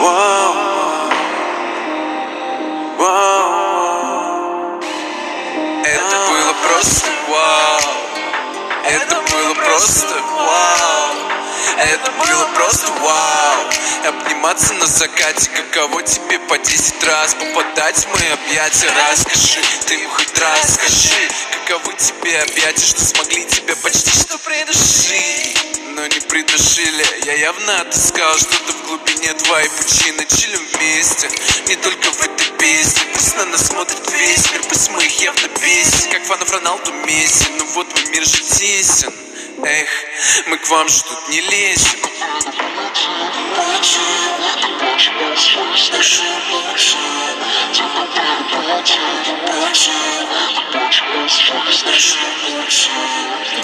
Вау, вау. Это было просто вау. Это было просто вау. Это было просто вау. Обниматься на закате Каково тебе по десять раз? Попадать в мои объятия Расскажи, ты хоть раз скажи Каковы тебе объятия Что смогли тебя почти что не придушили Я явно отыскал что-то в глубине твоей пучины Чилим вместе, не только в этой песне. Пусть на нас смотрит весь мир, пусть мы их явно бесим. Как фанов Роналду Месси, но вот мой мир же тесен. Эх, мы к вам же тут не лезем